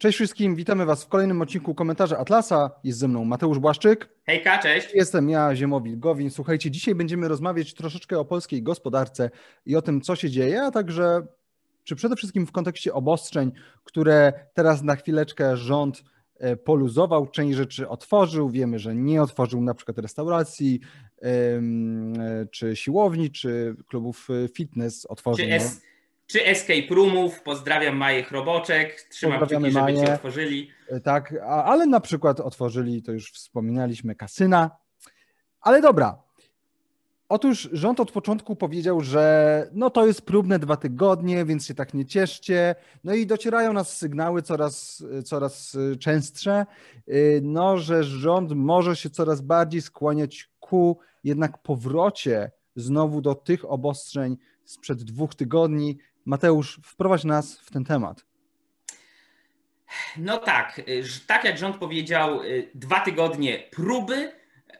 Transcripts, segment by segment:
Cześć wszystkim, witamy Was w kolejnym odcinku Komentarza Atlasa. Jest ze mną Mateusz Błaszczyk. Hejka, cześć. Jestem ja, Ziemowit Gowin. Słuchajcie, dzisiaj będziemy rozmawiać troszeczkę o polskiej gospodarce i o tym, co się dzieje, a także, czy przede wszystkim w kontekście obostrzeń, które teraz na chwileczkę rząd e, poluzował, część rzeczy otworzył. Wiemy, że nie otworzył na przykład restauracji, e, czy siłowni, czy klubów e, fitness otworzył. Czy, es, czy Escape Roomów, pozdrawiam Majek Roboczek, trzymam kciuki, żeby Maję. otworzyli. Tak, ale na przykład otworzyli, to już wspominaliśmy, kasyna. Ale dobra, Otóż rząd od początku powiedział, że no to jest próbne dwa tygodnie, więc się tak nie cieszcie. No i docierają nas sygnały coraz, coraz częstsze, no, że rząd może się coraz bardziej skłaniać ku jednak powrocie znowu do tych obostrzeń sprzed dwóch tygodni, Mateusz, wprowadź nas w ten temat. No tak, y, tak jak rząd powiedział, y, dwa tygodnie próby,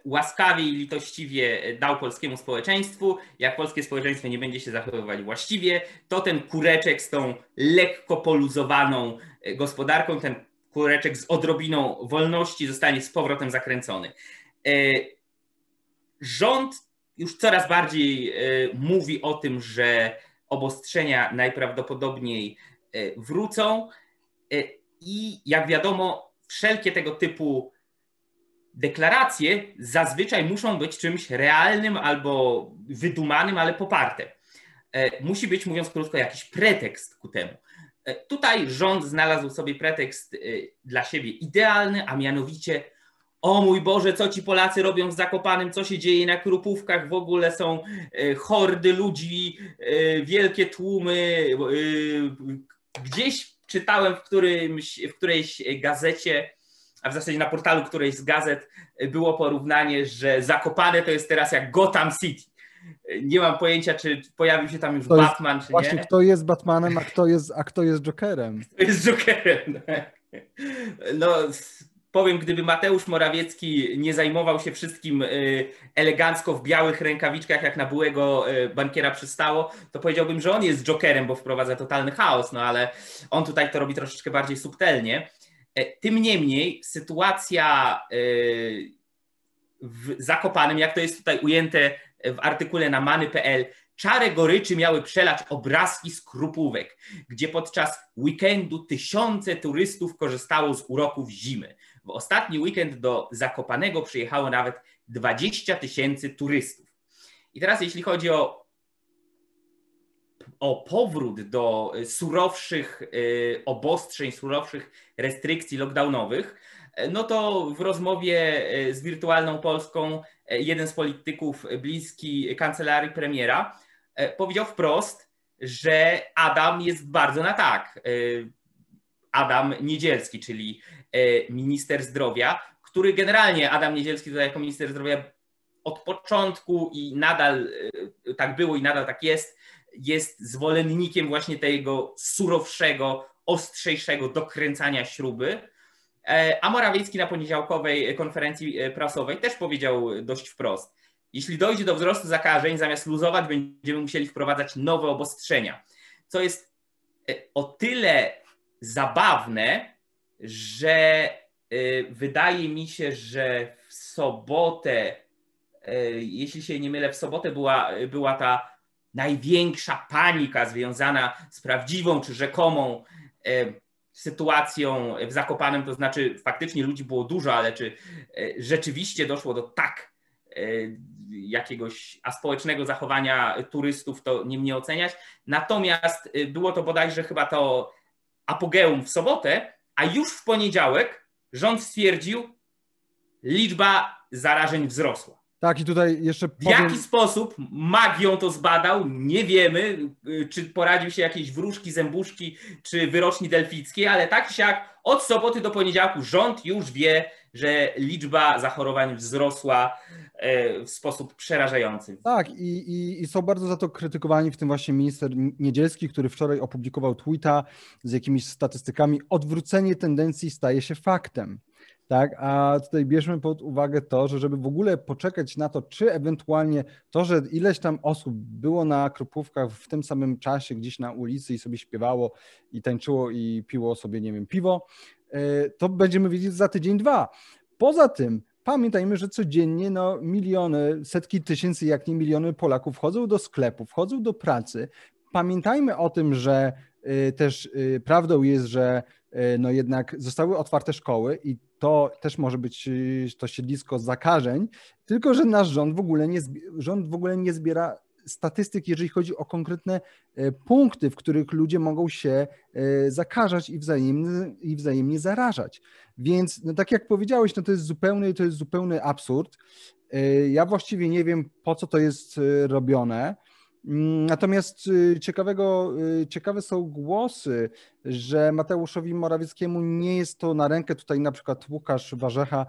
łaskawie i litościwie y, dał polskiemu społeczeństwu. Jak polskie społeczeństwo nie będzie się zachowywać właściwie, to ten kureczek z tą lekko poluzowaną gospodarką, ten kureczek z odrobiną wolności zostanie z powrotem zakręcony. Rząd już coraz bardziej mówi o tym, że obostrzenia najprawdopodobniej e, wrócą. E, I jak wiadomo, wszelkie tego typu deklaracje zazwyczaj muszą być czymś realnym albo wydumanym, ale poparte. E, musi być, mówiąc krótko, jakiś pretekst ku temu. Tutaj rząd znalazł sobie pretekst dla siebie idealny, a mianowicie o mój Boże, co ci Polacy robią w Zakopanym, co się dzieje na Krupówkach, w ogóle są e, hordy ludzi, e, wielkie tłumy. E, gdzieś czytałem w, którymś, w którejś gazecie, a w zasadzie na portalu którejś z gazet było porównanie, że Zakopane to jest teraz jak Gotham City. Nie mam pojęcia, czy pojawił się tam już kto Batman, jest, czy właśnie, nie. Właśnie, kto jest Batmanem, a kto jest, a kto jest Jokerem. Kto jest Jokerem, tak. No, powiem, gdyby Mateusz Morawiecki nie zajmował się wszystkim y, elegancko w białych rękawiczkach, jak na byłego y, bankiera przystało, to powiedziałbym, że on jest jokerem, bo wprowadza totalny chaos, no ale on tutaj to robi troszeczkę bardziej subtelnie. E, tym niemniej sytuacja y, w Zakopanym, jak to jest tutaj ujęte w artykule na many.pl, czarę goryczy miały przelać obrazki z krupówek, gdzie podczas weekendu tysiące turystów korzystało z uroków zimy. W ostatni weekend do Zakopanego przyjechało nawet 20 tysięcy turystów. I teraz jeśli chodzi o, o powrót do surowszych y, obostrzeń, surowszych restrykcji lockdownowych, no to w rozmowie y, z Wirtualną Polską y, jeden z polityków bliski kancelarii premiera powiedział wprost, że Adam jest bardzo na tak. Adam Niedzielski, czyli minister zdrowia, który generalnie Adam Niedzielski tutaj jako minister zdrowia od początku i nadal e, tak było i nadal tak jest, jest zwolennikiem właśnie tego surowszego, ostrzejszego dokręcania śruby. E, a Morawiecki na poniedziałkowej konferencji prasowej też powiedział dość wprost. Jeśli dojdzie do wzrostu zakażeń, zamiast luzować, będziemy musieli wprowadzać nowe obostrzenia. Co jest o tyle zabawne, że y, wydaje mi się, że w sobotę, y, jeśli się nie mylę, w sobotę była, była ta największa panika związana z prawdziwą czy rzekomą y, sytuacją w Zakopanem, to znaczy faktycznie ludzi było dużo, ale czy rzeczywiście doszło do tak jakiegoś aspołecznego zachowania turystów, to nie mnie oceniać. Natomiast było to bodajże chyba to apogeum w sobotę, a już w poniedziałek rząd stwierdził, liczba zarażeń wzrosła. Tak, i tutaj jeszcze. Powiem... W jaki sposób magią to zbadał, nie wiemy, czy poradził się jakieś wróżki, zębuszki, czy wyroczni delfickiej, ale tak siak od soboty do poniedziałku rząd już wie, że liczba zachorowań wzrosła e, w sposób przerażający. Tak, i, i, i, są bardzo za to krytykowani, w tym właśnie minister Niedzielski, który wczoraj opublikował tweeta z jakimiś statystykami. Odwrócenie tendencji staje się faktem. tak? A tutaj bierzmy pod uwagę to, że żeby w ogóle poczekać na to, czy ewentualnie to, że ileś tam osób było na kropówkach w tym samym czasie gdzieś na ulicy i sobie śpiewało i tańczyło i piło sobie, nie wiem, piwo, to będziemy wiedzieć za tydzień, dwa. Poza tym pamiętajmy, że codziennie no, miliony, setki tysięcy, jak nie miliony Polaków wchodzą do sklepów, wchodzą do pracy. Pamiętajmy o tym, że y, też y, prawdą jest, że no jednak zostały otwarte szkoły i to też może być to siedlisko zakażeń, tylko że nasz rząd w ogóle nie, rząd w ogóle nie zbiera statystyk, jeżeli chodzi o konkretne e, punkty, w których ludzie mogą się e, zakażać i wzajemnie, i wzajemnie zarażać. Więc no tak jak powiedziałeś, no to jest zupełny, to jest zupełny absurd. E, ja właściwie nie wiem, po co to jest robione. Mm, natomiast ciekawego, ciekawe są głosy, że Mateuszowi Morawieckiemu nie jest to na rękę. Tutaj na przykład Łukasz Warzecha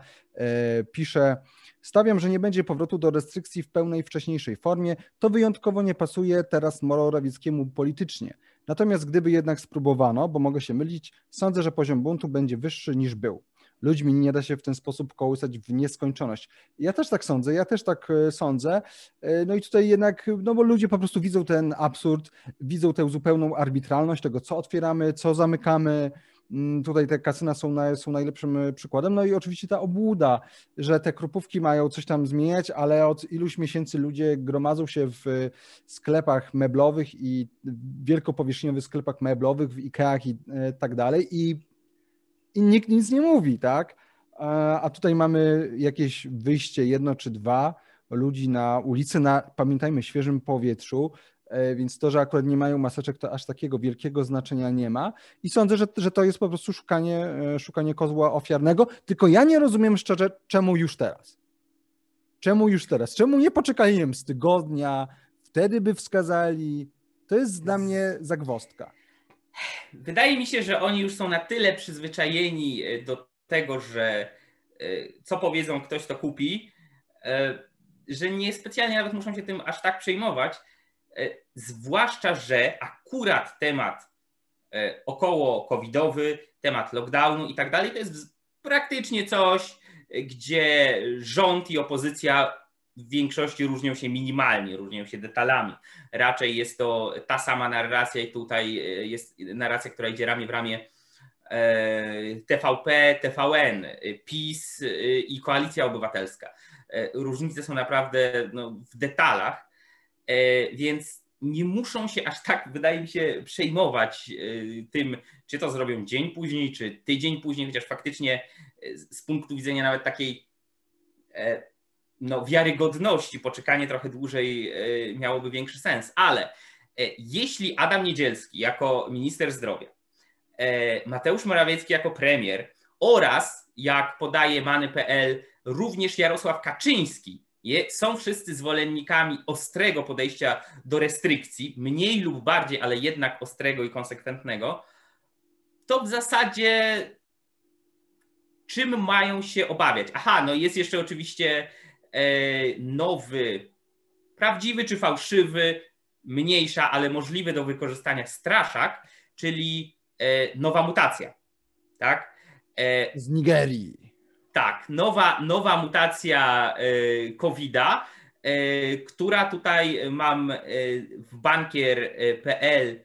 pisze, Stawiam, że nie będzie powrotu do restrykcji w pełnej wcześniejszej formie. To wyjątkowo nie pasuje teraz Morawieckiemu politycznie. Natomiast gdyby jednak spróbowano, bo mogę się mylić, sądzę, że poziom buntu będzie wyższy niż był. Ludźmi nie da się w ten sposób kołysać w nieskończoność. Ja też tak sądzę, ja też tak e, sądzę. E, no i tutaj jednak, no bo ludzie po prostu widzą ten absurd, widzą tę zupełną arbitralność tego, co otwieramy, co zamykamy, Mm, tutaj te kasyna są, na, są najlepszym e, przykładem. No i oczywiście ta obłuda, że te krupówki mają coś tam zmieniać, ale od iluś miesięcy ludzie gromadzą się w sklepach meblowych i wielkopowierzchniowych sklepach meblowych, w Ikeach i tak dalej i, i nikt nic nie mówi, tak? A tutaj mamy jakieś wyjście jedno czy dwa ludzi na ulicy, na, pamiętajmy, świeżym powietrzu, E, więc to, że akurat nie mają maseczek, to aż takiego wielkiego znaczenia nie ma. I sądzę, że, że to jest po prostu szukanie, e, szukanie kozła ofiarnego. Tylko ja nie rozumiem szczerze, czemu już teraz. Czemu już teraz? Czemu nie poczekali wiem, z tygodnia, wtedy by wskazali. To jest dla mnie zagwostka. Wydaje mi się, że oni już są na tyle przyzwyczajeni e, do tego, że co powiedzą, ktoś to kupi, że nie specjalnie nawet muszą się tym aż tak przejmować. E, zwłaszcza, że akurat temat e, około covidowy, temat lockdownu i tak dalej, to jest praktycznie coś, gdzie rząd i opozycja w większości różnią się minimalnie, różnią się detalami. Raczej jest to ta sama narracja i tutaj e, jest narracja, która idzie ramię w ramię TVP, TVN, PiS i Koalicja Obywatelska. Różnice są naprawdę no, w detalach E, więc nie muszą się aż tak, wydaje mi się, przejmować e, tym, czy to zrobią dzień później, czy tydzień później, chociaż faktycznie e, z punktu widzenia nawet takiej no, wiarygodności poczekanie trochę dłużej miałoby większy sens. Ale jeśli Adam Niedzielski jako minister zdrowia, Mateusz Morawiecki jako premier oraz, jak podaje many.pl, również Jarosław Kaczyński są wszyscy zwolennikami ostrego podejścia do restrykcji, mniej lub bardziej, ale jednak ostrego i konsekwentnego, to w zasadzie czym mają się obawiać? Aha, no jest jeszcze oczywiście e, nowy, prawdziwy czy fałszywy, mniejsza, ale możliwy do wykorzystania straszak, czyli e, nowa mutacja. Tak? E, Z Nigerii. Tak, nowa, nowa mutacja e, COVID-a, e, która tutaj mam e, w bankier.pl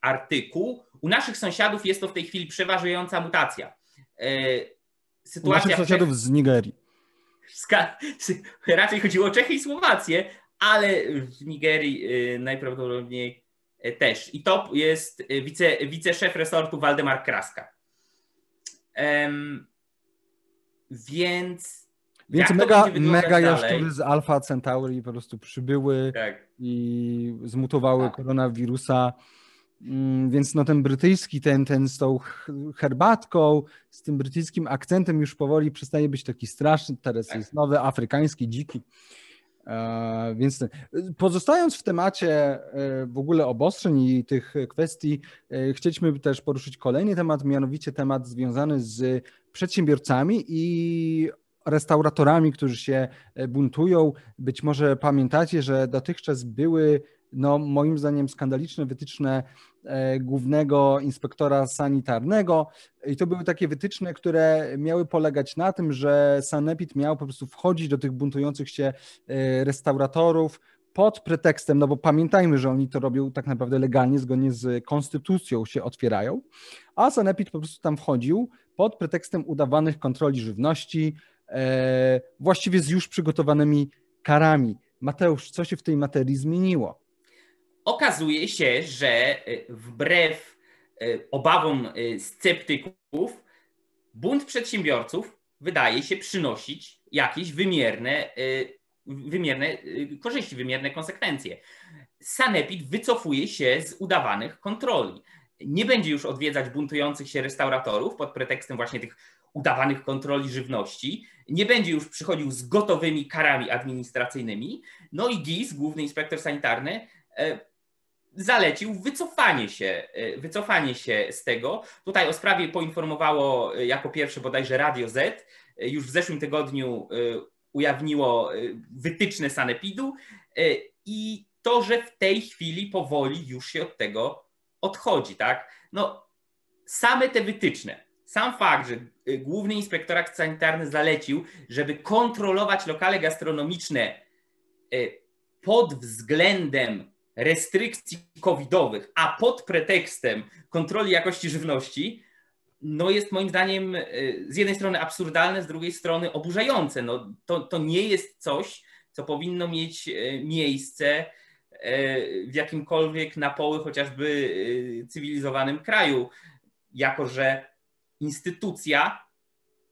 artykuł. U naszych sąsiadów jest to w tej chwili przeważająca mutacja. Sytuacja U naszych sąsiadów z Nigerii. Raczej chodziło o Czechy i Słowację, ale w Nigerii najprawdopodobniej też. I to jest wice, wiceszef resortu Waldemar Kraska. Um, więc. Więc mega, mega jaszczury z Alpha Centauri po prostu przybyły tak. i zmutowały tak. koronawirusa. Mm, więc no ten brytyjski, ten, ten z tą herbatką, z tym brytyjskim akcentem już powoli przestaje być taki straszny. Teraz tak. jest nowy, afrykański, dziki. E, więc pozostając w temacie e, w ogóle obostrzeń i tych kwestii, e, chcieliśmy też poruszyć kolejny temat, mianowicie temat związany z przedsiębiorcami i restauratorami, którzy się buntują. Być może pamiętacie, że dotychczas były no moim zdaniem skandaliczne wytyczne e, głównego inspektora sanitarnego i to były takie wytyczne, które miały polegać na tym, że Sanepid miał po prostu wchodzić do tych buntujących się e, restauratorów, pod pretekstem, no bo pamiętajmy, że oni to robią tak naprawdę legalnie, zgodnie z konstytucją się otwierają, a Sanepid po prostu tam wchodził pod pretekstem udawanych kontroli żywności, e, właściwie z już przygotowanymi karami. Mateusz, co się w tej materii zmieniło? Okazuje się, że e, wbrew e, obawom e, sceptyków, bunt przedsiębiorców wydaje się przynosić jakieś wymierne wymierne korzyści, wymierne konsekwencje. Sanepid wycofuje się z udawanych kontroli. Nie będzie już odwiedzać buntujących się restauratorów pod pretekstem właśnie tych udawanych kontroli żywności. Nie będzie już przychodził z gotowymi karami administracyjnymi. No i GIS, główny inspektor sanitarny, zalecił wycofanie się, e, wycofanie się z tego. Tutaj o sprawie poinformowało e, jako pierwsze bodajże Radio Z. Już w zeszłym tygodniu ujawniło wytyczne sanepidu i to, że w tej chwili powoli już się od tego odchodzi, tak? No, same te wytyczne, sam fakt, że główny inspektorat sanitarny zalecił, żeby kontrolować lokale gastronomiczne pod względem restrykcji covidowych, a pod pretekstem kontroli jakości żywności, no jest moim zdaniem e, z jednej strony absurdalne, z drugiej strony oburzające. No, to, to nie jest coś, co powinno mieć e, miejsce e, w jakimkolwiek na poły chociażby cywilizowanym kraju, jako że instytucja,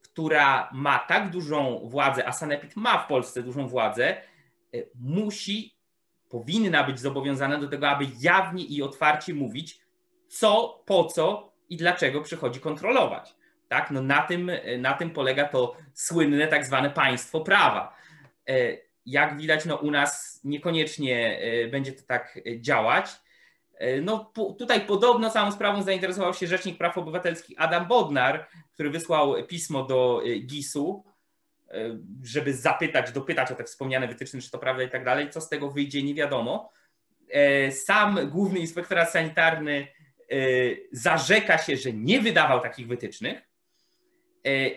która ma tak dużą władzę, a Sanepid ma w Polsce dużą władzę, musi, powinna być zobowiązana do tego, aby jawnie i otwarcie mówić, co, po co i dlaczego przychodzi kontrolować. Tak? No na, tym, na tym polega to słynne tak zwane państwo prawa. E, jak widać, no u nas niekoniecznie e, będzie to tak działać. E, no, tutaj podobno całą sprawą zainteresował się Rzecznik Praw Obywatelskich Adam Bodnar, który wysłał pismo do GIS-u, żeby zapytać, dopytać o te wspomniane wytyczne, czy to prawda i tak dalej. Co z tego wyjdzie, nie wiadomo. Sam główny inspektorat sanitarny Y, zarzeka się, że nie wydawał takich wytycznych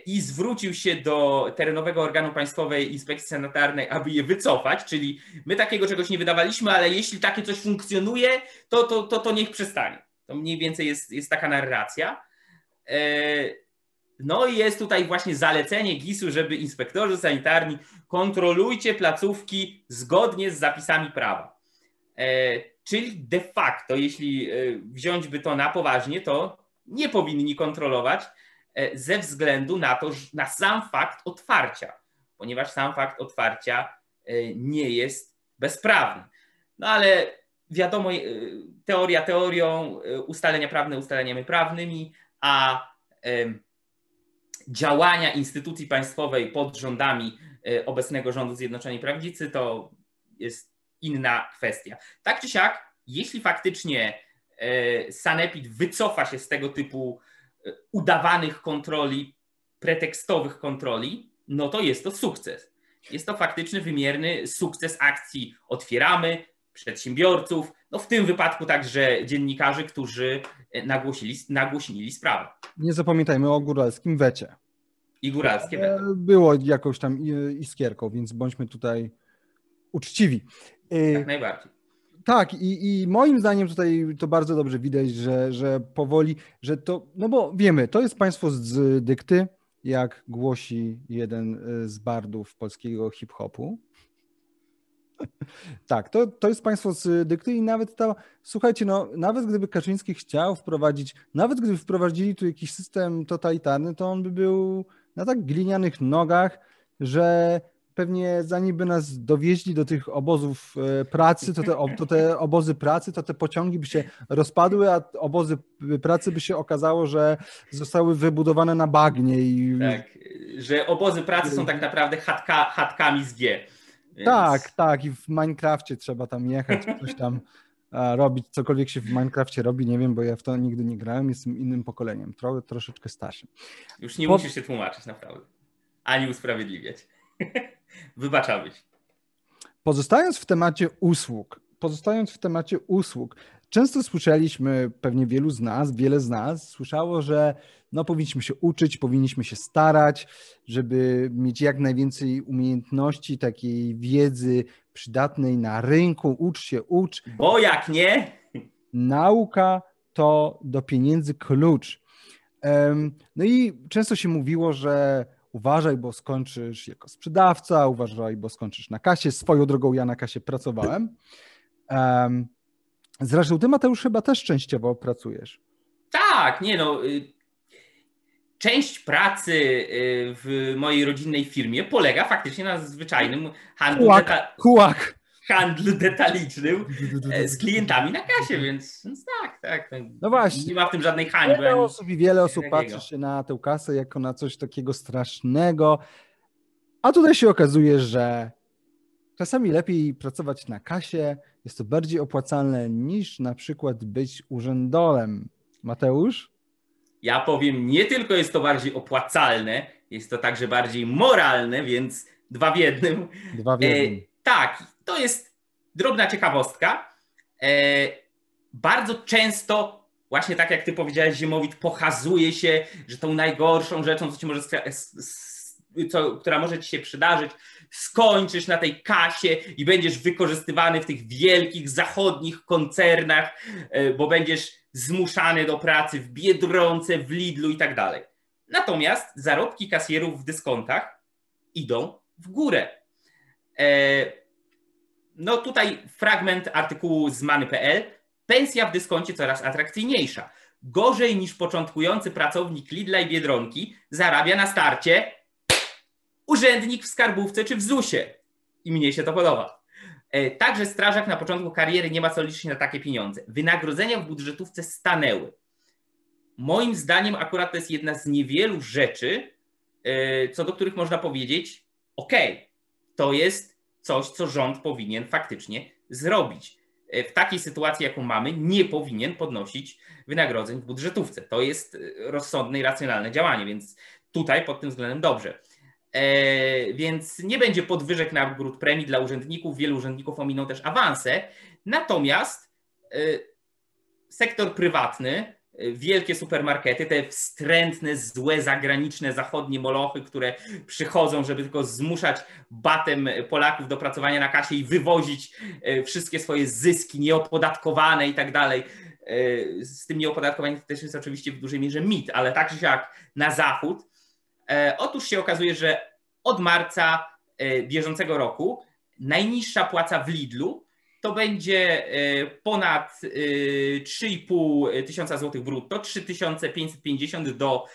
i zwrócił się do terenowego organu Państwowej Inspekcji Sanitarnej, aby je wycofać, czyli my takiego czegoś nie wydawaliśmy, ale jeśli takie coś funkcjonuje, to, to, to, to niech przestanie. To mniej więcej jest, jest taka narracja. No i jest tutaj właśnie zalecenie GIS-u, żeby inspektorzy sanitarni kontrolujcie placówki zgodnie z zapisami prawa. Czyli de facto, jeśli e, wziąć by to na poważnie, to nie powinni kontrolować e, ze względu na to, na sam fakt otwarcia, ponieważ sam fakt otwarcia e, nie jest bezprawny. No ale wiadomo, teoria teorią, ustalenia prawne ustaleniami prawnymi, a działania instytucji państwowej pod rządami obecnego rządu Zjednoczonej Prawicy to jest inna kwestia. Tak czy siak, jeśli faktycznie e, Sanepid wycofa się z tego typu e, udawanych kontroli, pretekstowych kontroli, no to jest to sukces. Jest to faktyczny, wymierny sukces akcji Otwieramy, przedsiębiorców, no w tym wypadku także dziennikarzy, którzy e, nagłosili, nagłośnili sprawę. Nie zapominajmy o góralskim wecie. I góralskie wecie. Było jakąś tam iskierką, więc bądźmy tutaj uczciwi. Y, tak najbardziej. Tak, i, i moim zdaniem tutaj to bardzo dobrze widać, że, że powoli, że to, no bo wiemy, to jest państwo z dykty, jak głosi jeden z bardów polskiego hip-hopu. Tak, to, to jest państwo z dykty i nawet ta, słuchajcie, no nawet gdyby Kaczyński chciał wprowadzić, nawet gdyby wprowadzili tu jakiś system totalitarny, to on by był na tak glinianych nogach, że pewnie zanim by nas dowieźli do tych obozów e, pracy, to te, to te obozy pracy, to te pociągi by się rozpadły, a obozy pracy by się okazało, że zostały wybudowane na bagnie. I... Tak, że obozy pracy są tak naprawdę chatka, chatkami z G. Więc... Tak, tak i w Minecrafcie trzeba tam jechać, coś tam robić, cokolwiek się w Minecrafcie robi, nie wiem, bo ja w to nigdy nie grałem, jestem innym pokoleniem, tro, troszeczkę starszym. Już nie po... musisz się tłumaczyć naprawdę, ani usprawiedliwiać. Wybaczałbyś. Pozostając w temacie usług, pozostając w temacie usług, często słyszeliśmy, pewnie wielu z nas, wiele z nas słyszało, że no, powinniśmy się uczyć, powinniśmy się starać, żeby mieć jak najwięcej umiejętności, takiej wiedzy przydatnej na rynku. Ucz się, ucz. Bo jak nie? Nauka to do pieniędzy klucz. No i często się mówiło, że uważaj, bo skończysz jako sprzedawca, uważaj, bo skończysz na kasie. Swoją drogą ja na kasie pracowałem. Zresztą ty, Mateusz, chyba też częściowo pracujesz. Tak, nie no. Część pracy y, w mojej rodzinnej firmie polega faktycznie na zwyczajnym handlu. Kułak, deta- kułak handlu detalicznym e, z klientami na kasie, więc, więc tak, tak. No właśnie. Nie ma w tym żadnej hańby. Wiele osób i wiele osób patrzy się na tę kasę jako na coś takiego strasznego, a tutaj się okazuje, że czasami lepiej pracować na kasie, jest to bardziej opłacalne niż na przykład być urzędolem. Mateusz? Ja powiem, nie tylko jest to bardziej opłacalne, jest to także bardziej moralne, więc dwa w jednym. Dwa w jednym. E, tak, to jest drobna ciekawostka. E, bardzo często, właśnie tak jak ty powiedziałeś, Ziemowit pokazuje się, że tą najgorszą rzeczą, co ci może, co, która może ci się przydarzyć, skończysz na tej kasie i będziesz wykorzystywany w tych wielkich zachodnich koncernach, e, bo będziesz zmuszany do pracy w Biedronce, w Lidlu i tak dalej. Natomiast zarobki kasjerów w dyskontach idą w górę. E, no tutaj fragment artykułu z many.pl. Pensja w dyskoncie coraz atrakcyjniejsza. Gorzej niż początkujący pracownik Lidla i Biedronki zarabia na starcie urzędnik w skarbówce czy w ZUS-ie. I mnie się to podoba. E, także strażak na początku kariery nie ma co liczyć na takie pieniądze. Wynagrodzenia w budżetówce stanęły. Moim zdaniem akurat to jest jedna z niewielu rzeczy, e, co do których można powiedzieć, ok, to jest coś, co rząd powinien faktycznie zrobić. E, w takiej sytuacji, jaką mamy, nie powinien podnosić wynagrodzeń w budżetówce. To jest rozsądne i racjonalne działanie, więc tutaj pod tym względem dobrze. E, więc nie będzie podwyżek nagród premii dla urzędników. Wielu urzędników ominą też awanse. Natomiast e, sektor prywatny wielkie supermarkety, te wstrętne, złe, zagraniczne, zachodnie molochy, które przychodzą, żeby tylko zmuszać batem Polaków do pracowania na kasie i wywozić e, wszystkie swoje zyski nieopodatkowane i tak dalej. E, z tym nieopodatkowaniem też jest oczywiście w dużej mierze mit, ale także jak na zachód. E, otóż się okazuje, że od marca bieżącego roku najniższa płaca w Lidlu to będzie e, ponad 3,5 e, tysiąca złotych brutto, 3550 do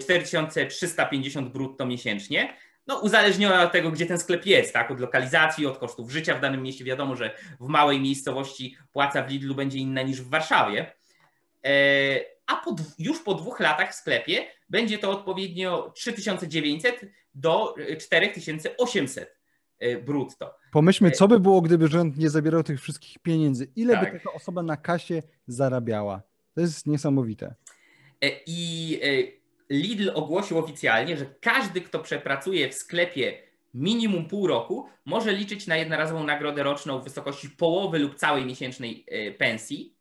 4350 e, brutto miesięcznie. No, uzależnione od tego, gdzie ten sklep jest, tak? Od lokalizacji, od kosztów życia w danym mieście. Wiadomo, że w małej miejscowości płaca w Lidlu będzie inna niż w Warszawie. A po, już po dwóch latach w sklepie będzie to odpowiednio 3900 do 4800 brutto. Pomyślmy, co by było, gdyby rząd nie zabierał tych wszystkich pieniędzy. Ile tak. by taka osoba na kasie zarabiała? To jest niesamowite. E, I e, Lidl ogłosił oficjalnie, że każdy, kto przepracuje w sklepie minimum pół roku, może liczyć na jednorazową nagrodę roczną w wysokości połowy lub całej miesięcznej e, pensji.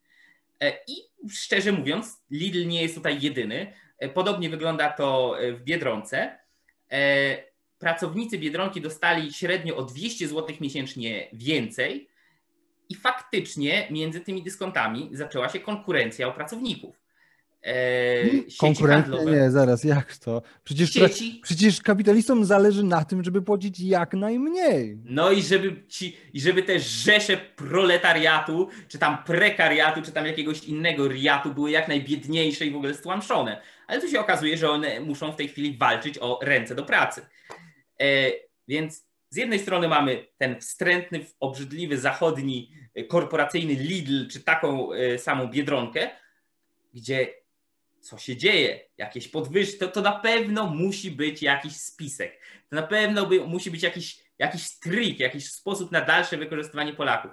I szczerze mówiąc, Lidl nie jest tutaj jedyny. Podobnie wygląda to w Biedronce pracownicy Biedronki dostali średnio o 200 zł miesięcznie więcej i faktycznie między tymi dyskontami zaczęła się konkurencja o pracowników. E, konkurencja? Nie, zaraz, jak to? Przecież, sieci... przecież kapitalistom zależy na tym, żeby płacić jak najmniej. No i żeby, ci, i żeby te rzesze proletariatu, czy tam prekariatu, czy tam jakiegoś innego riatu były jak najbiedniejsze i w ogóle stłamszone. Ale tu się okazuje, że one muszą w tej chwili walczyć o ręce do pracy. E, więc z jednej strony mamy ten wstrętny, obrzydliwy, zachodni, e, korporacyjny Lidl, czy taką e, samą Biedronkę, gdzie co się dzieje, jakieś podwyżki, to, to na pewno musi być jakiś spisek. To na pewno by, musi być jakiś, jakiś trik, jakiś sposób na dalsze wykorzystywanie Polaków.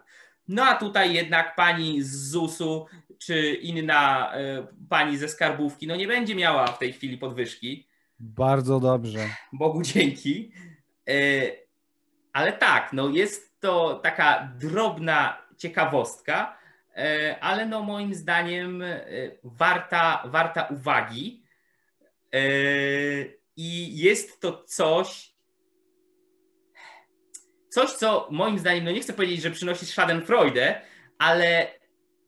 No a tutaj jednak pani z ZUS-u czy inna y, pani ze skarbówki, no nie będzie miała w tej chwili podwyżki. Bardzo dobrze. Bogu dzięki. E, ale tak, no jest to taka drobna ciekawostka, ale no moim zdaniem warta, warta uwagi. I jest to coś, coś, co moim zdaniem, no nie chcę powiedzieć, że przynosi Schadenfreude, ale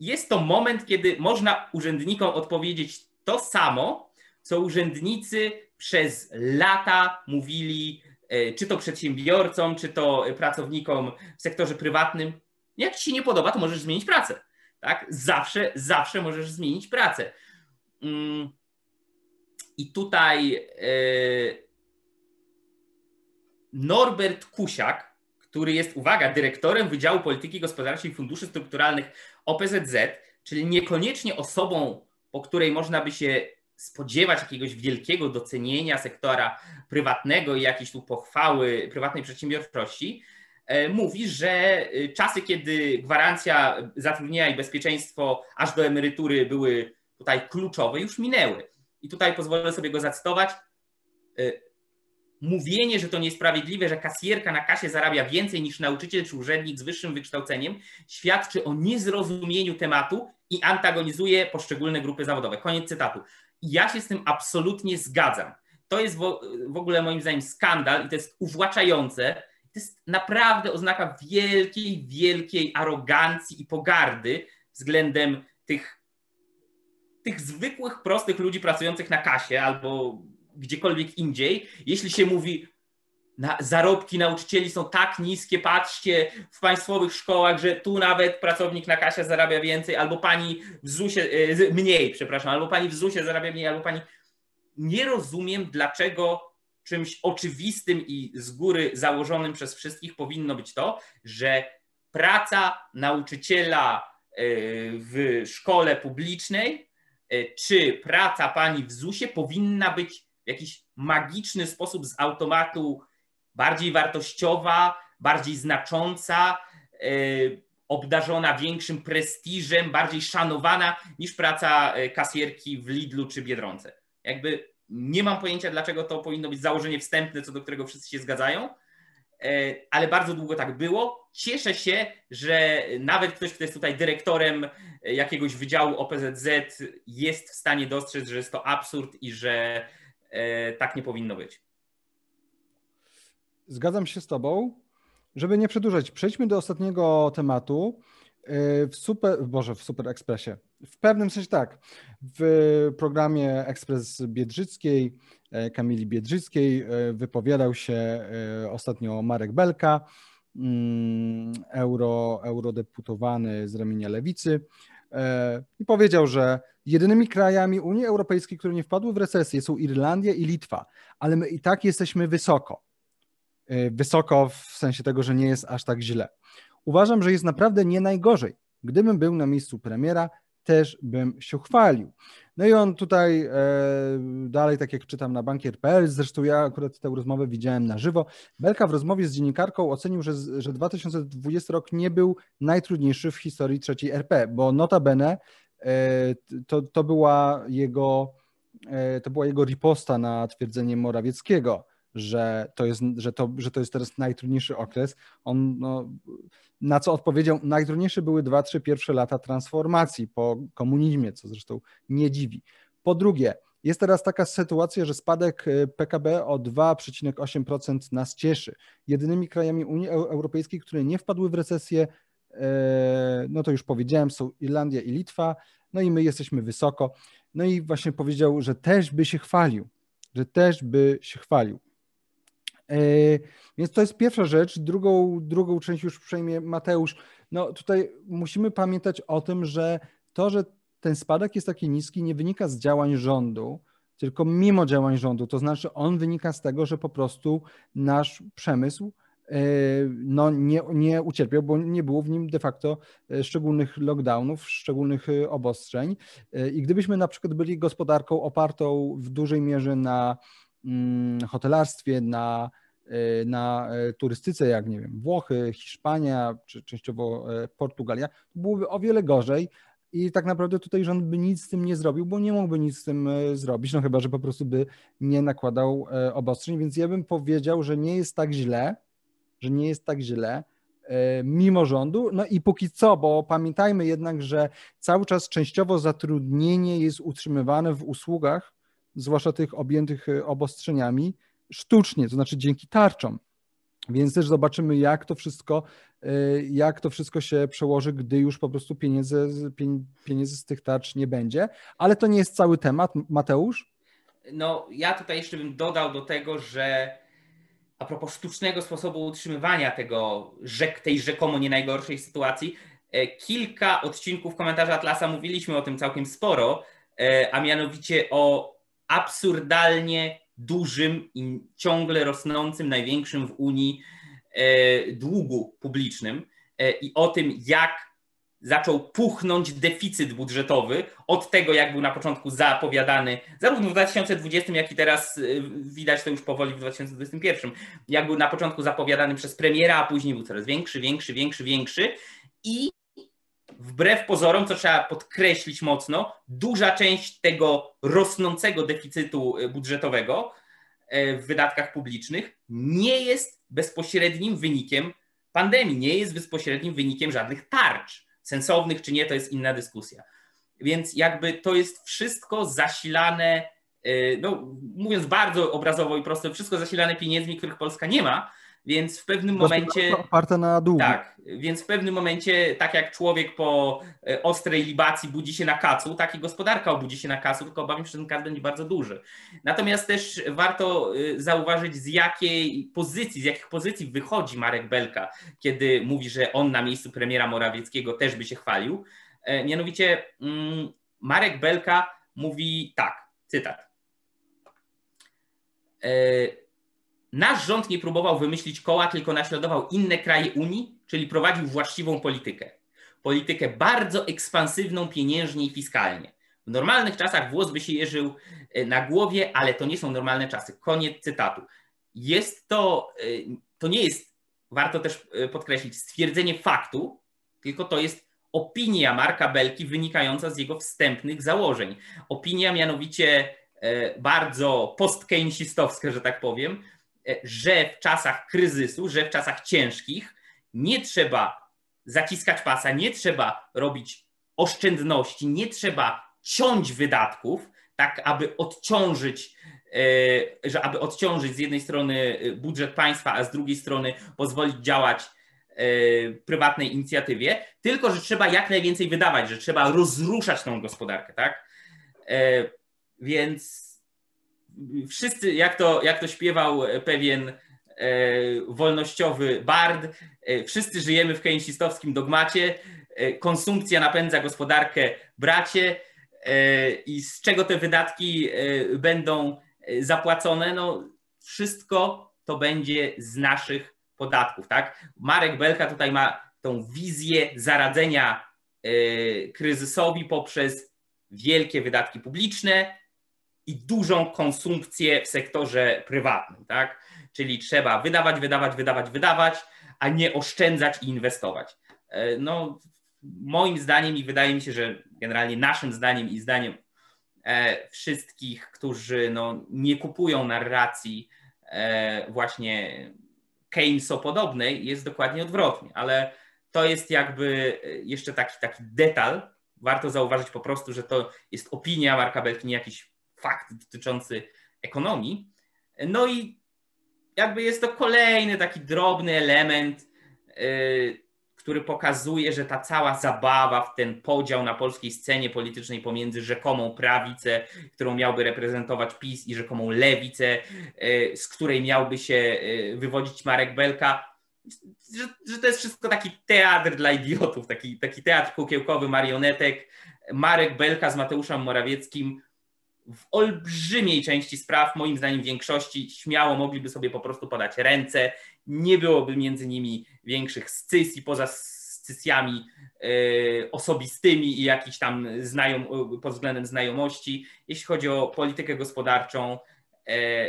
jest to moment, kiedy można urzędnikom odpowiedzieć to samo, co urzędnicy przez lata mówili, e, czy to przedsiębiorcom, czy to pracownikom w sektorze prywatnym. Jak ci się nie podoba, to możesz zmienić pracę. Tak? Zawsze, zawsze możesz zmienić pracę. Mm. I tutaj e, Norbert Kusiak, który jest, uwaga, dyrektorem Wydziału Polityki Gospodarczej i Funduszy Strukturalnych OPZZ, czyli niekoniecznie osobą, po której można by się spodziewać jakiegoś wielkiego docenienia sektora prywatnego i jakiejś tu pochwały prywatnej przedsiębiorczości, mówi, że e, czasy, kiedy gwarancja zatrudnienia i bezpieczeństwo aż do emerytury były tutaj kluczowe, już minęły. I tutaj pozwolę sobie go zacytować. E, mówienie, że to niesprawiedliwe, że kasjerka na kasie zarabia więcej niż nauczyciel czy urzędnik z wyższym wykształceniem, świadczy o niezrozumieniu tematu i antagonizuje poszczególne grupy zawodowe. Koniec cytatu. Ja się z tym absolutnie zgadzam. To jest w ogóle moim zdaniem skandal i to jest uwłaczające. To jest naprawdę oznaka wielkiej, wielkiej arogancji i pogardy względem tych, tych zwykłych, prostych ludzi pracujących na kasie albo gdziekolwiek indziej, jeśli się mówi, na, zarobki nauczycieli są tak niskie, patrzcie w państwowych szkołach, że tu nawet pracownik na kasie zarabia więcej, albo pani w ZUSie, e, mniej, przepraszam, albo pani w ZUSie zarabia mniej, albo pani. Nie rozumiem, dlaczego czymś oczywistym i z góry założonym przez wszystkich powinno być to, że praca nauczyciela e, w szkole publicznej e, czy praca pani w ZUSie powinna być w jakiś magiczny sposób z automatu bardziej wartościowa, bardziej znacząca, e, obdarzona większym prestiżem, bardziej szanowana niż praca kasjerki w Lidlu czy Biedronce. Jakby nie mam pojęcia, dlaczego to powinno być założenie wstępne, co do którego wszyscy się zgadzają, e, ale bardzo długo tak było. Cieszę się, że nawet ktoś, kto jest tutaj dyrektorem jakiegoś wydziału OPZZ, jest w stanie dostrzec, że jest to absurd i że E, tak nie powinno być. Zgadzam się z Tobą. Żeby nie przedłużać, przejdźmy do ostatniego tematu. E, w Super, Boże, w Super Expressie. W pewnym sensie tak. W programie Ekspres Biedrzyckiej, e, Kamili Biedrzyckiej wypowiadał się ostatnio Marek Belka, mm, euro, eurodeputowany z ramienia Lewicy i powiedział, że Jedynymi krajami Unii Europejskiej, które nie wpadły w recesję są Irlandia i Litwa, ale my i tak jesteśmy wysoko. Wysoko w sensie tego, że nie jest aż tak źle. Uważam, że jest naprawdę nie najgorzej. Gdybym był na miejscu premiera, też bym się chwalił. No i on tutaj e, dalej, tak jak czytam na bankier.pl, zresztą ja akurat tę rozmowę widziałem na żywo. Belka w rozmowie z dziennikarką ocenił, że, że 2020 rok nie był najtrudniejszy w historii trzeciej RP, bo notabene E, to, to, była jego, e, to była jego riposta na twierdzenie Morawieckiego, że to jest, że to, że to jest teraz najtrudniejszy okres. On, no, na co odpowiedział, najtrudniejsze były dwa, trzy pierwsze lata transformacji po komunizmie, co zresztą nie dziwi. Po drugie, jest teraz taka sytuacja, że spadek e, PKB o 2,8% nas cieszy. Jedynymi krajami Unii Europejskiej, które nie wpadły w recesję, E, no to już powiedziałem, są Irlandia i Litwa, no i my jesteśmy wysoko. No i właśnie powiedział, że też by się chwalił, że też by się chwalił. E, więc to jest pierwsza rzecz. Drugą, drugą część już przejmie Mateusz. No tutaj musimy pamiętać o tym, że to, że ten spadek jest taki niski, nie wynika z działań rządu, tylko mimo działań rządu. To znaczy, on wynika z tego, że po prostu nasz przemysł E, no nie, nie ucierpiał, bo nie było w nim de facto e, szczególnych lockdownów, szczególnych obostrzeń. I gdybyśmy na przykład byli gospodarką opartą w dużej mierze na hotelarstwie, na, na turystyce, jak nie wiem, Włochy, Hiszpania, czy częściowo Portugalia, to byłoby o wiele gorzej. I tak naprawdę tutaj rząd by nic z tym nie zrobił, bo nie mógłby nic z tym zrobić, no chyba, że po prostu by nie nakładał obostrzeń. Więc ja bym powiedział, że nie jest tak źle, że nie jest tak źle. mimo rządu. No i póki co, bo pamiętajmy jednak, że cały czas częściowo zatrudnienie jest utrzymywane w usługach, zwłaszcza tych objętych obostrzeniami, sztucznie, to znaczy dzięki tarczom. Więc też zobaczymy, jak to wszystko, jak to wszystko się przełoży, gdy już po prostu pieniędzy, pieniędzy z tych tarcz nie będzie. Ale to nie jest cały temat. Mateusz? No, ja tutaj jeszcze bym dodał do tego, że a propos sztucznego sposobu utrzymywania tego, tej rzekomo nie najgorszej sytuacji, e, kilka odcinków komentarza Atlasa mówiliśmy o tym całkiem sporo, e, a mianowicie o absurdalnie dużym i ciągle rosnącym, największym w Unii e, długu publicznym i o tym, jak zaczął puchnąć deficyt budżetowy od tego, jak był na początku zapowiadany, zarówno w 2020, jak i teraz y, widać to już powoli w 2021, jak był na początku zapowiadany przez premiera, a później był coraz większy, większy, większy, większy i wbrew pozorom, co trzeba podkreślić mocno, duża część tego rosnącego deficytu y, budżetowego y, w wydatkach publicznych nie jest bezpośrednim wynikiem pandemii, nie jest bezpośrednim wynikiem żadnych tarcz sensownych czy nie, to jest inna dyskusja. Więc jakby to jest wszystko zasilane, y, no mówiąc bardzo obrazowo i prosto, wszystko zasilane pieniędzmi, których Polska nie ma, więc w pewnym momencie. Oparte na długu. Tak, więc w pewnym momencie, tak jak człowiek po e, ostrej libacji budzi się na kacu, tak i gospodarka obudzi się na kacu, tylko obawiam się, że ten kac będzie bardzo duży. Natomiast też warto e, zauważyć, z jakiej pozycji, z jakich pozycji wychodzi Marek Belka, kiedy mówi, że on na miejscu premiera Morawieckiego też by się chwalił. E, mianowicie mm, Marek Belka mówi tak, cytat. Nasz rząd nie próbował wymyślić koła, tylko naśladował inne kraje Unii, czyli prowadził właściwą politykę. Politykę bardzo ekspansywną pieniężnie i fiskalnie. W normalnych czasach włos by się jeżył e, na głowie, ale to nie są normalne czasy. Koniec cytatu. Jest to, e, to nie jest, warto też e, podkreślić, stwierdzenie faktu, tylko to jest opinia Marka Belki wynikająca z jego wstępnych założeń. Opinia mianowicie bardzo postkeynesistowska, że tak powiem, że w czasach kryzysu, że w czasach ciężkich nie trzeba zaciskać pasa, nie trzeba robić oszczędności, nie trzeba ciąć wydatków, tak aby odciążyć, e, że aby odciążyć z jednej strony e, budżet państwa, a z drugiej strony pozwolić działać prywatnej inicjatywie, tylko że trzeba jak najwięcej wydawać, że trzeba rozruszać tą gospodarkę, tak? Więc wszyscy, jak to, jak to śpiewał pewien e, wolnościowy bard, e, wszyscy żyjemy w keynesistowskim dogmacie, e, konsumpcja napędza gospodarkę bracie i z czego te wydatki będą zapłacone, no wszystko to będzie z naszych podatków, tak? Marek Belka tutaj ma tą wizję zaradzenia kryzysowi poprzez wielkie wydatki publiczne, i dużą konsumpcję w sektorze prywatnym, tak? Czyli trzeba wydawać, wydawać, wydawać, wydawać, a nie oszczędzać i inwestować. E, no, moim zdaniem i wydaje mi się, że generalnie naszym zdaniem i zdaniem e, wszystkich, którzy no, nie kupują narracji e, właśnie Keyneso-podobnej, jest dokładnie odwrotnie, ale to jest jakby jeszcze taki, taki detal. Warto zauważyć po prostu, że to jest opinia Marka Belki, nie jakiś fakt dotyczący ekonomii. No i jakby jest to kolejny taki drobny element, y, który pokazuje, że ta cała zabawa w ten podział na polskiej scenie politycznej pomiędzy rzekomą prawicę, którą miałby reprezentować PiS i rzekomą lewicę, y, z której miałby się y, wywodzić Marek Belka, że, że to jest wszystko taki teatr dla idiotów, taki, taki teatr kukiełkowy marionetek. Marek Belka z Mateuszem Morawieckim w olbrzymiej części spraw, moim zdaniem większości, śmiało mogliby sobie po prostu podać ręce, nie byłoby między nimi większych scysji poza scysjami y, osobistymi i jakichś tam znajom, pod względem znajomości. Jeśli chodzi o politykę gospodarczą,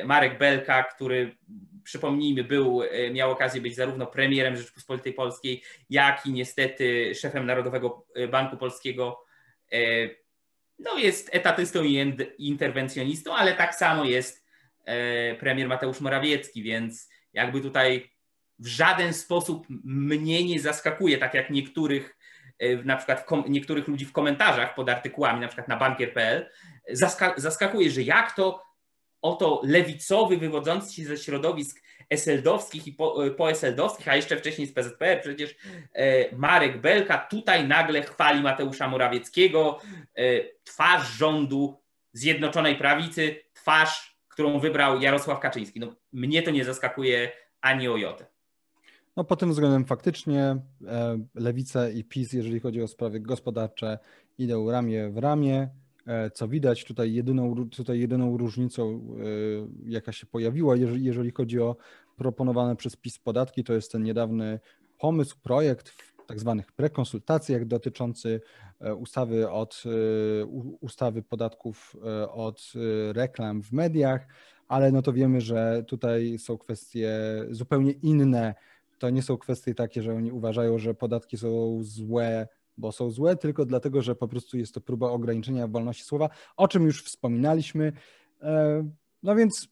y, Marek Belka, który przypomnijmy, był, miał okazję być zarówno premierem Rzeczypospolitej Polskiej, jak i niestety szefem Narodowego Banku Polskiego no jest etatystą i interwencjonistą, ale tak samo jest e, premier Mateusz Morawiecki, więc jakby tutaj w żaden sposób mnie nie zaskakuje, tak jak niektórych, e, na przykład niektórych ludzi w komentarzach pod artykułami, na przykład na bankier.pl, zaskakuje, że jak to oto lewicowy, wywodzący się ze środowisk eseldowskich i po, e, eseldowskich, a jeszcze wcześniej z PZPR, przecież e, Marek Belka tutaj nagle chwali Mateusza Morawieckiego, twarz rządu Zjednoczonej Prawicy, twarz, którą wybrał Jarosław Kaczyński. No, mnie to nie zaskakuje ani o jotę. No pod tym względem faktycznie e, Lewica i PiS, jeżeli chodzi o sprawy gospodarcze, idą ramię w ramię. E, co widać. Tutaj jedyną, tutaj jedyną różnicą, e, jaka się pojawiła, jeżeli, jeżeli chodzi o proponowane przez PiS podatki, to jest ten niedawny pomysł, projekt w tak zwanych prekonsultacjach dotyczący ustawy od ustawy podatków od reklam w mediach, ale no to wiemy, że tutaj są kwestie zupełnie inne. To nie są kwestie takie, że oni uważają, że podatki są złe, bo są złe, tylko dlatego, że po prostu jest to próba ograniczenia wolności słowa, o czym już wspominaliśmy. E, no więc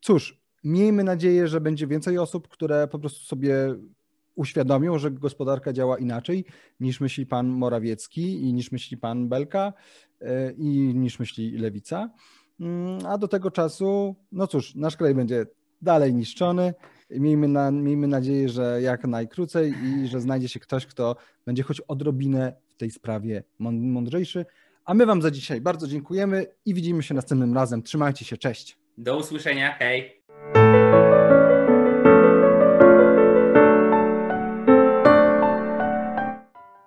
cóż, miejmy nadzieję, że będzie więcej osób, które po prostu sobie uświadomią, że gospodarka działa inaczej niż myśli pan Morawiecki i niż myśli pan Belka e, i niż myśli Lewica. Mm, a do tego czasu, no cóż, nasz kraj będzie dalej niszczony. Miejmy, na, miejmy nadzieję, że jak najkrócej i że znajdzie się ktoś, kto będzie choć odrobinę w tej sprawie mądrzejszy. A my Wam za dzisiaj bardzo dziękujemy i widzimy się następnym razem. Trzymajcie się, cześć. Do usłyszenia, hej.